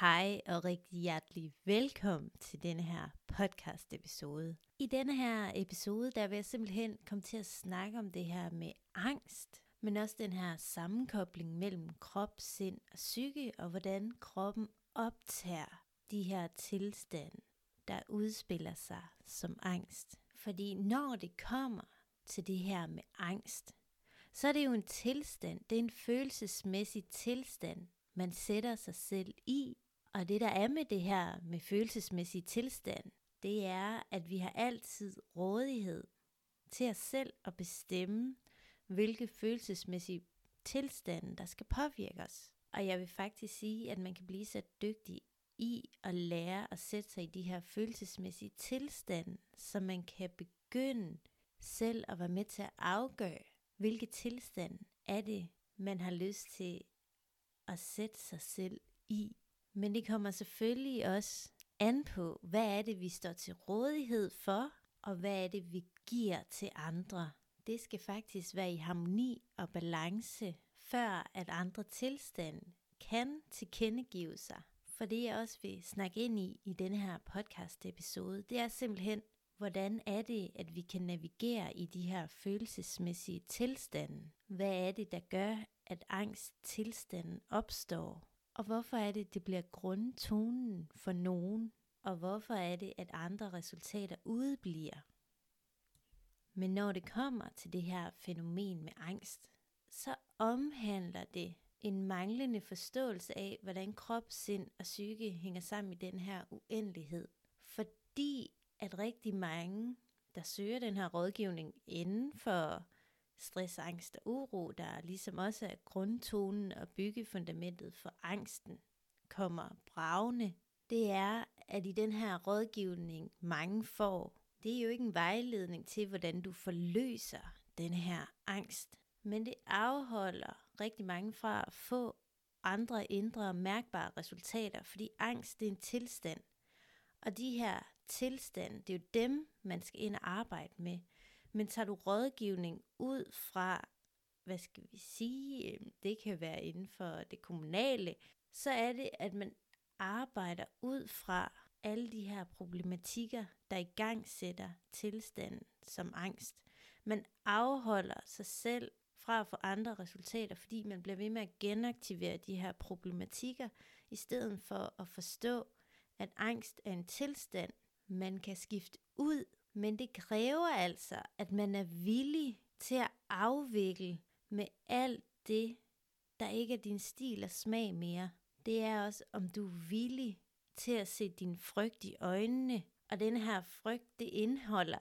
Hej og rigtig hjertelig velkommen til denne her podcast episode. I denne her episode, der vil jeg simpelthen komme til at snakke om det her med angst, men også den her sammenkobling mellem krop, sind og psyke, og hvordan kroppen optager de her tilstande, der udspiller sig som angst. Fordi når det kommer til det her med angst, så er det jo en tilstand, det er en følelsesmæssig tilstand, man sætter sig selv i. Og det der er med det her med følelsesmæssig tilstand, det er, at vi har altid rådighed til os selv at bestemme, hvilke følelsesmæssige tilstande, der skal påvirke os. Og jeg vil faktisk sige, at man kan blive så dygtig i at lære at sætte sig i de her følelsesmæssige tilstande, så man kan begynde selv at være med til at afgøre, hvilke tilstand er det, man har lyst til at sætte sig selv i. Men det kommer selvfølgelig også an på, hvad er det, vi står til rådighed for, og hvad er det, vi giver til andre. Det skal faktisk være i harmoni og balance, før at andre tilstande kan tilkendegive sig. For det jeg også vil snakke ind i i denne her podcast episode, det er simpelthen, hvordan er det, at vi kan navigere i de her følelsesmæssige tilstande? Hvad er det, der gør, at angsttilstanden opstår? Og hvorfor er det, det bliver grundtonen for nogen? Og hvorfor er det, at andre resultater udebliver? Men når det kommer til det her fænomen med angst, så omhandler det en manglende forståelse af, hvordan krop, sind og psyke hænger sammen i den her uendelighed. Fordi at rigtig mange, der søger den her rådgivning inden for stress, angst og uro, der ligesom også er grundtonen og byggefundamentet for angsten, kommer bravende, det er, at i den her rådgivning, mange får, det er jo ikke en vejledning til, hvordan du forløser den her angst, men det afholder rigtig mange fra at få andre indre mærkbare resultater, fordi angst det er en tilstand. Og de her tilstand, det er jo dem, man skal ind og arbejde med. Men tager du rådgivning ud fra, hvad skal vi sige, øhm, det kan være inden for det kommunale, så er det, at man arbejder ud fra alle de her problematikker, der i gang sætter tilstanden som angst. Man afholder sig selv fra at få andre resultater, fordi man bliver ved med at genaktivere de her problematikker, i stedet for at forstå, at angst er en tilstand, man kan skifte ud, men det kræver altså, at man er villig til at afvikle med alt det, der ikke er din stil og smag mere. Det er også, om du er villig til at se din frygt i øjnene, og den her frygt, det indeholder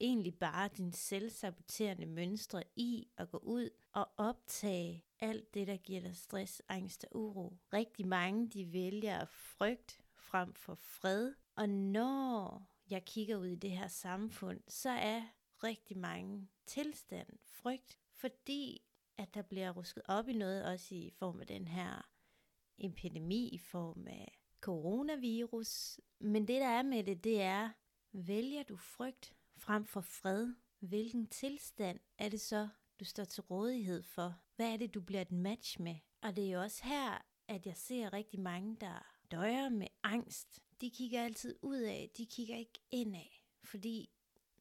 egentlig bare din selvsaboterende mønstre i at gå ud og optage alt det, der giver dig stress, angst og uro. Rigtig mange, de vælger frygt frem for fred, og når jeg kigger ud i det her samfund, så er rigtig mange tilstand frygt, fordi at der bliver rusket op i noget, også i form af den her epidemi, i form af coronavirus. Men det der er med det, det er, vælger du frygt frem for fred, hvilken tilstand er det så, du står til rådighed for? Hvad er det, du bliver et match med? Og det er jo også her, at jeg ser rigtig mange, der døjer med angst. De kigger altid ud af, de kigger ikke ind af. Fordi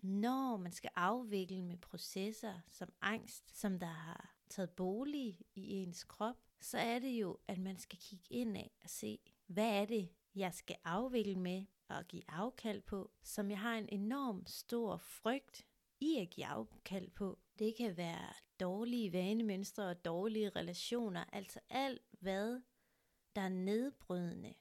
når man skal afvikle med processer som angst, som der har taget bolig i ens krop, så er det jo, at man skal kigge ind af og se, hvad er det, jeg skal afvikle med og give afkald på, som jeg har en enorm stor frygt i at give afkald på. Det kan være dårlige vanemønstre og dårlige relationer, altså alt hvad der er nedbrydende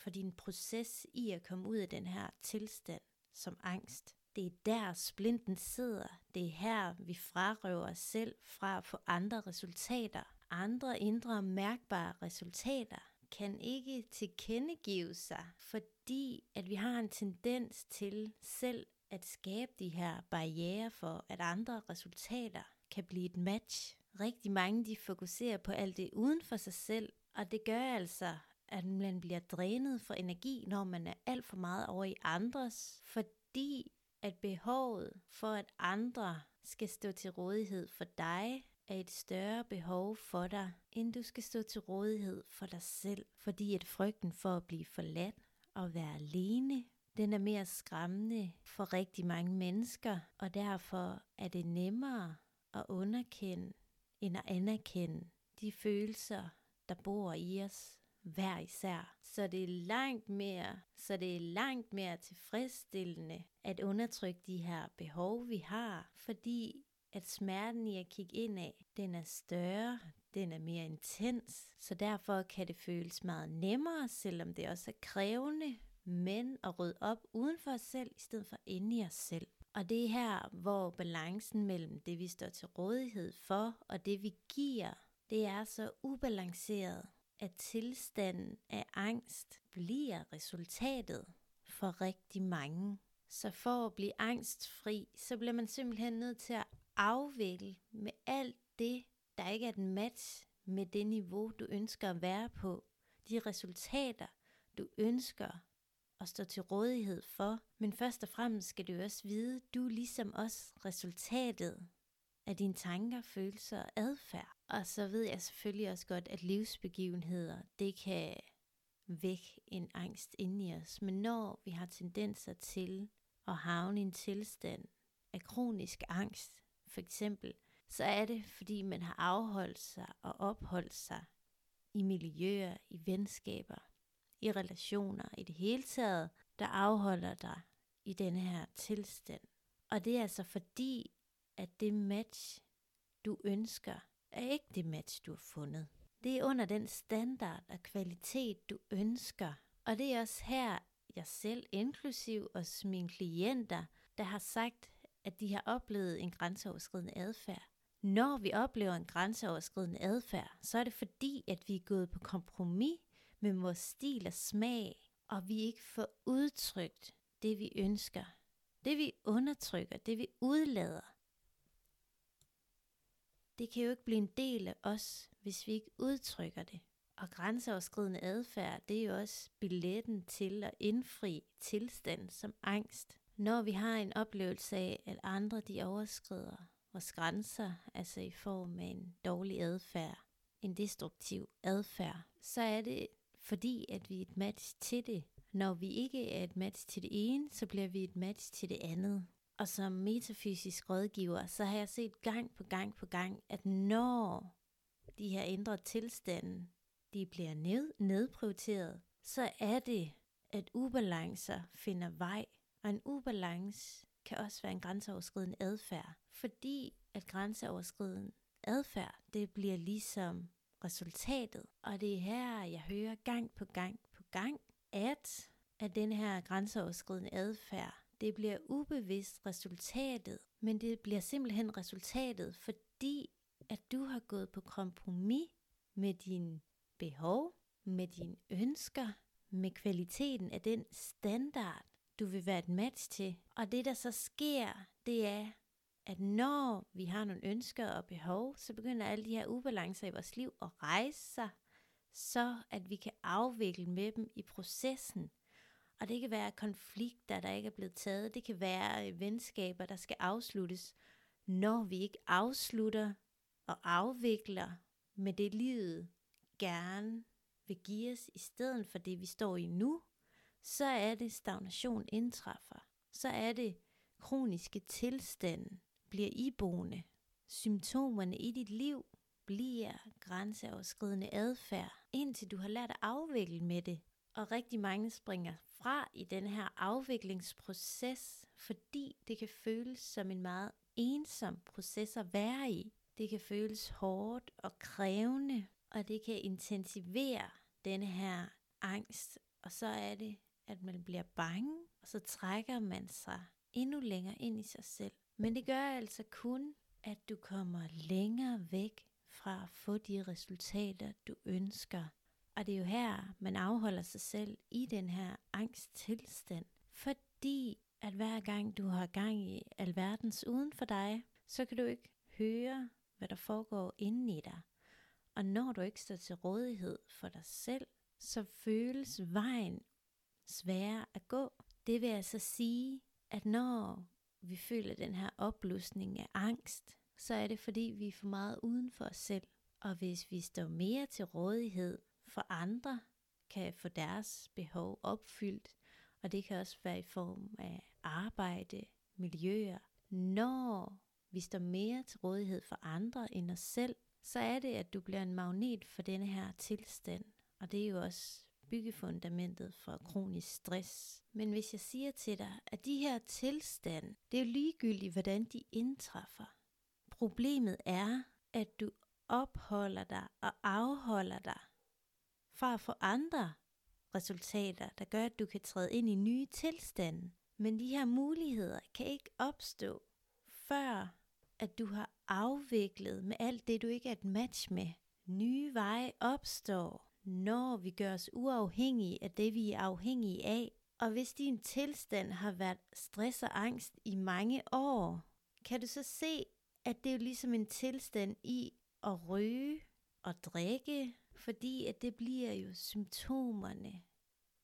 for din proces i at komme ud af den her tilstand som angst. Det er der splinten sidder. Det er her, vi frarøver os selv fra at få andre resultater. Andre indre mærkbare resultater kan ikke tilkendegive sig, fordi at vi har en tendens til selv at skabe de her barriere for, at andre resultater kan blive et match. Rigtig mange de fokuserer på alt det uden for sig selv, og det gør altså, at man bliver drænet for energi, når man er alt for meget over i andres, fordi at behovet for, at andre skal stå til rådighed for dig, er et større behov for dig, end du skal stå til rådighed for dig selv, fordi at frygten for at blive forladt og være alene, den er mere skræmmende for rigtig mange mennesker, og derfor er det nemmere at underkende end at anerkende de følelser, der bor i os hver især. Så det er langt mere, så det er langt mere tilfredsstillende at undertrykke de her behov, vi har, fordi at smerten i at kigge ind af, den er større, den er mere intens, så derfor kan det føles meget nemmere, selvom det også er krævende, men at rydde op uden for os selv, i stedet for inde i os selv. Og det er her, hvor balancen mellem det, vi står til rådighed for, og det, vi giver, det er så ubalanceret, at tilstanden af angst bliver resultatet for rigtig mange. Så for at blive angstfri, så bliver man simpelthen nødt til at afvikle med alt det, der ikke er et match med det niveau, du ønsker at være på. De resultater, du ønsker at stå til rådighed for. Men først og fremmest skal du også vide, du er ligesom også resultatet af dine tanker, følelser og adfærd. Og så ved jeg selvfølgelig også godt, at livsbegivenheder, det kan vække en angst inde i os. Men når vi har tendenser til at havne i en tilstand af kronisk angst, for eksempel, så er det, fordi man har afholdt sig og opholdt sig i miljøer, i venskaber, i relationer i det hele taget, der afholder dig i denne her tilstand. Og det er altså fordi, at det match, du ønsker, er ikke det match, du har fundet. Det er under den standard og kvalitet, du ønsker. Og det er også her, jeg selv, inklusiv og mine klienter, der har sagt, at de har oplevet en grænseoverskridende adfærd. Når vi oplever en grænseoverskridende adfærd, så er det fordi, at vi er gået på kompromis med vores stil og smag, og vi ikke får udtrykt det, vi ønsker. Det, vi undertrykker, det, vi udlader. Det kan jo ikke blive en del af os, hvis vi ikke udtrykker det. Og grænseoverskridende adfærd, det er jo også billetten til at indfri tilstand som angst. Når vi har en oplevelse af, at andre de overskrider vores grænser, altså i form af en dårlig adfærd, en destruktiv adfærd, så er det fordi, at vi er et match til det. Når vi ikke er et match til det ene, så bliver vi et match til det andet. Og som metafysisk rådgiver, så har jeg set gang på gang på gang, at når de her indre tilstande, de bliver ned, nedprioriteret, så er det, at ubalancer finder vej. Og en ubalance kan også være en grænseoverskridende adfærd, fordi at grænseoverskridende adfærd, det bliver ligesom resultatet. Og det er her, jeg hører gang på gang på gang, at, at den her grænseoverskridende adfærd, det bliver ubevidst resultatet, men det bliver simpelthen resultatet, fordi at du har gået på kompromis med dine behov, med dine ønsker, med kvaliteten af den standard, du vil være et match til. Og det, der så sker, det er, at når vi har nogle ønsker og behov, så begynder alle de her ubalancer i vores liv at rejse sig, så at vi kan afvikle med dem i processen. Og det kan være konflikter, der ikke er blevet taget. Det kan være øh, venskaber, der skal afsluttes. Når vi ikke afslutter og afvikler med det livet gerne vil give os, i stedet for det, vi står i nu, så er det stagnation indtræffer. Så er det kroniske tilstande, bliver iboende. Symptomerne i dit liv bliver grænseoverskridende adfærd, indtil du har lært at afvikle med det. Og rigtig mange springer fra i den her afviklingsproces, fordi det kan føles som en meget ensom proces at være i. Det kan føles hårdt og krævende, og det kan intensivere den her angst. Og så er det, at man bliver bange, og så trækker man sig endnu længere ind i sig selv. Men det gør altså kun, at du kommer længere væk fra at få de resultater, du ønsker. Og det er jo her, man afholder sig selv i den her angsttilstand. Fordi at hver gang du har gang i alverdens uden for dig, så kan du ikke høre, hvad der foregår inden i dig. Og når du ikke står til rådighed for dig selv, så føles vejen sværere at gå. Det vil altså sige, at når vi føler den her opblusning af angst, så er det fordi, vi er for meget uden for os selv. Og hvis vi står mere til rådighed for andre, kan få deres behov opfyldt, og det kan også være i form af arbejde, miljøer. Når vi står mere til rådighed for andre end os selv, så er det, at du bliver en magnet for denne her tilstand. Og det er jo også byggefundamentet for kronisk stress. Men hvis jeg siger til dig, at de her tilstand, det er jo ligegyldigt, hvordan de indtræffer. Problemet er, at du opholder dig og afholder dig fra at få andre resultater, der gør, at du kan træde ind i nye tilstande. Men de her muligheder kan ikke opstå, før at du har afviklet med alt det, du ikke er et match med. Nye veje opstår, når vi gør os uafhængige af det, vi er afhængige af. Og hvis din tilstand har været stress og angst i mange år, kan du så se, at det er jo ligesom en tilstand i at ryge og drikke, fordi at det bliver jo symptomerne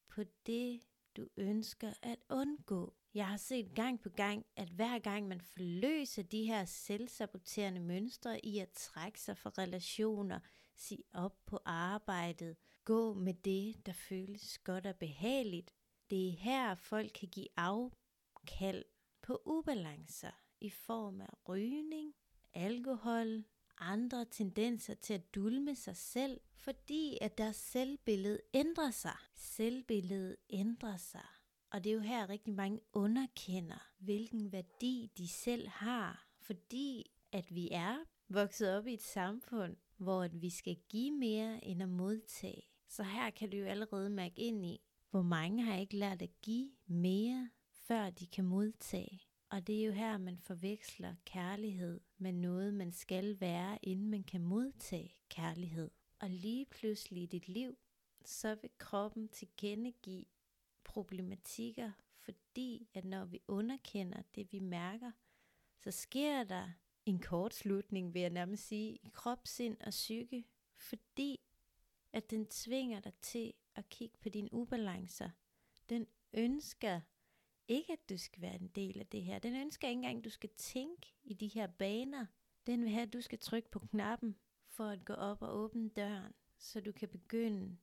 på det, du ønsker at undgå. Jeg har set gang på gang, at hver gang man forløser de her selvsaboterende mønstre i at trække sig fra relationer, sige op på arbejdet, gå med det, der føles godt og behageligt, det er her, folk kan give afkald på ubalancer i form af rygning, alkohol, andre tendenser til at dulme sig selv, fordi at deres selvbillede ændrer sig. Selvbilledet ændrer sig. Og det er jo her rigtig mange underkender, hvilken værdi de selv har, fordi at vi er vokset op i et samfund, hvor vi skal give mere end at modtage. Så her kan du jo allerede mærke ind i, hvor mange har ikke lært at give mere, før de kan modtage. Og det er jo her, man forveksler kærlighed med noget, man skal være, inden man kan modtage kærlighed. Og lige pludselig i dit liv, så vil kroppen tilkendegive problematikker, fordi at når vi underkender det, vi mærker, så sker der en kortslutning, vil jeg nærmest sige, i krop, sind og psyke, fordi at den tvinger dig til at kigge på dine ubalancer. Den ønsker ikke, at du skal være en del af det her. Den ønsker ikke engang, at du skal tænke i de her baner. Den vil have, at du skal trykke på knappen for at gå op og åbne døren, så du kan begynde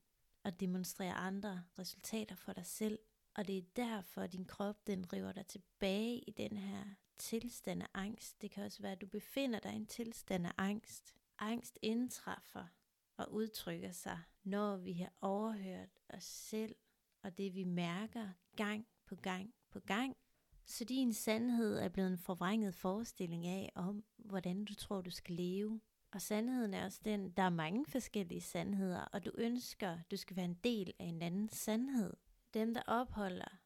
at demonstrere andre resultater for dig selv. Og det er derfor, at din krop den river dig tilbage i den her tilstand af angst. Det kan også være, at du befinder dig i en tilstand af angst. Angst indtræffer og udtrykker sig, når vi har overhørt os selv og det vi mærker gang på gang på gang. Så din sandhed er blevet en forvrænget forestilling af, om hvordan du tror, du skal leve. Og sandheden er også den, der er mange forskellige sandheder, og du ønsker, du skal være en del af en anden sandhed. Dem, der opholder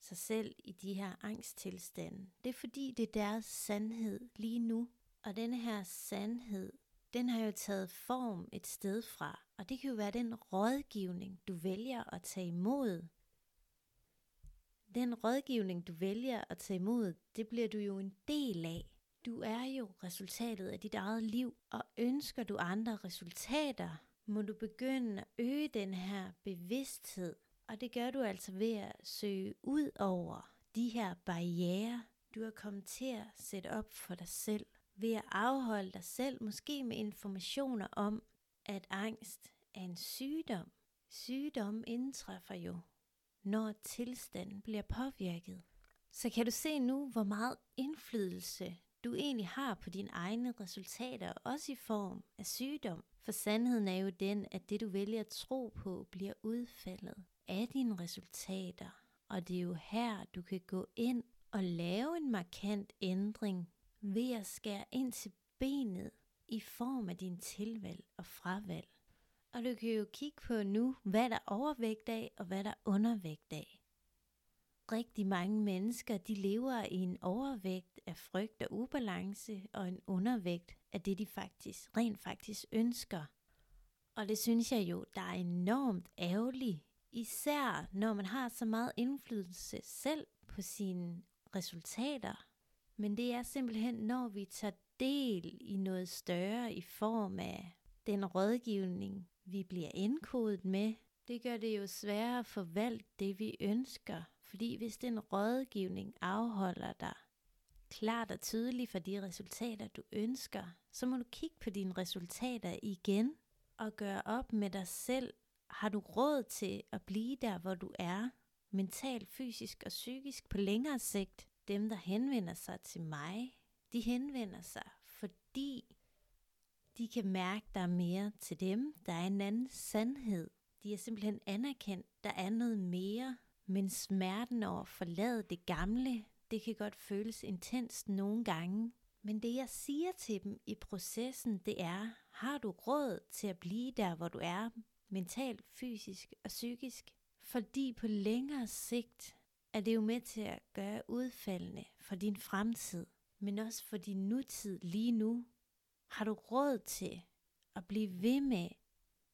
sig selv i de her angsttilstande, det er fordi, det er deres sandhed lige nu. Og denne her sandhed, den har jo taget form et sted fra, og det kan jo være den rådgivning, du vælger at tage imod. Den rådgivning, du vælger at tage imod, det bliver du jo en del af. Du er jo resultatet af dit eget liv, og ønsker du andre resultater, må du begynde at øge den her bevidsthed. Og det gør du altså ved at søge ud over de her barriere, du har kommet til at sætte op for dig selv. Ved at afholde dig selv måske med informationer om, at angst er en sygdom. Sygdom indtræffer jo, når tilstanden bliver påvirket. Så kan du se nu, hvor meget indflydelse du egentlig har på dine egne resultater, også i form af sygdom. For sandheden er jo den, at det du vælger at tro på, bliver udfaldet af dine resultater. Og det er jo her, du kan gå ind og lave en markant ændring ved at skære ind til benet i form af din tilvalg og fravalg. Og du kan jo kigge på nu, hvad der er overvægt af, og hvad der er undervægt af. Rigtig mange mennesker, de lever i en overvægt af frygt og ubalance, og en undervægt af det, de faktisk, rent faktisk ønsker. Og det synes jeg jo, der er enormt ærgerligt, især når man har så meget indflydelse selv på sine resultater. Men det er simpelthen, når vi tager del i noget større i form af den rådgivning, vi bliver indkodet med, det gør det jo sværere at forvalte det, vi ønsker. Fordi hvis den rådgivning afholder dig klart og tydeligt for de resultater, du ønsker, så må du kigge på dine resultater igen og gøre op med dig selv. Har du råd til at blive der, hvor du er, mentalt, fysisk og psykisk på længere sigt? Dem, der henvender sig til mig, de henvender sig, fordi de kan mærke, der er mere til dem. Der er en anden sandhed. De er simpelthen anerkendt, der er noget mere. Men smerten over at forlade det gamle, det kan godt føles intenst nogle gange. Men det jeg siger til dem i processen, det er, har du råd til at blive der, hvor du er, mentalt, fysisk og psykisk? Fordi på længere sigt er det jo med til at gøre udfaldende for din fremtid, men også for din nutid lige nu. Har du råd til at blive ved med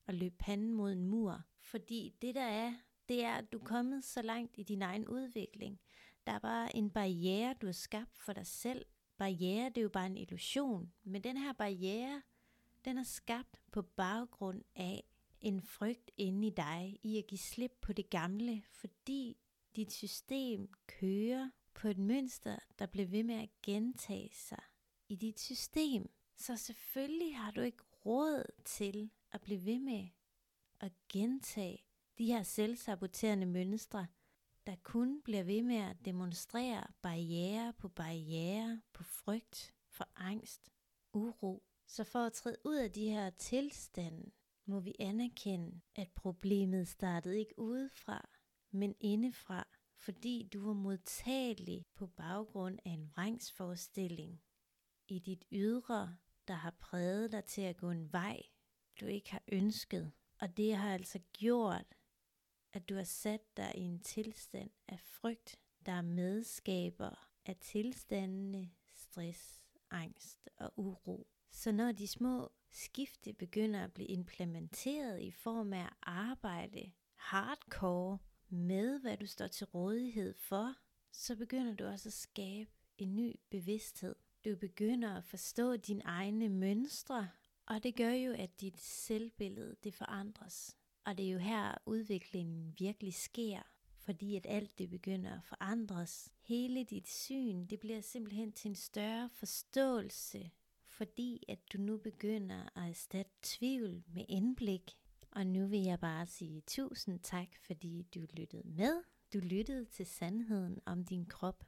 at løbe panden mod en mur? Fordi det der er, det er, at du er kommet så langt i din egen udvikling. Der er bare en barriere, du har skabt for dig selv. Barriere, det er jo bare en illusion. Men den her barriere, den er skabt på baggrund af en frygt inde i dig, i at give slip på det gamle, fordi dit system kører på et mønster, der bliver ved med at gentage sig i dit system. Så selvfølgelig har du ikke råd til at blive ved med at gentage de her selvsaboterende mønstre, der kun bliver ved med at demonstrere barriere på barriere, på frygt, for angst, uro. Så for at træde ud af de her tilstande, må vi anerkende, at problemet startede ikke udefra, men indefra, fordi du var modtagelig på baggrund af en vrangsforestilling i dit ydre, der har præget dig til at gå en vej, du ikke har ønsket. Og det har altså gjort, at du har sat dig i en tilstand af frygt, der er medskaber af tilstandene stress, angst og uro. Så når de små skifte begynder at blive implementeret i form af at arbejde hardcore med, hvad du står til rådighed for, så begynder du også at skabe en ny bevidsthed. Du begynder at forstå dine egne mønstre, og det gør jo, at dit selvbillede det forandres. Og det er jo her udviklingen virkelig sker, fordi at alt det begynder at forandres. Hele dit syn, det bliver simpelthen til en større forståelse, fordi at du nu begynder at erstatte tvivl med indblik. Og nu vil jeg bare sige tusind tak, fordi du lyttede med. Du lyttede til sandheden om din krop.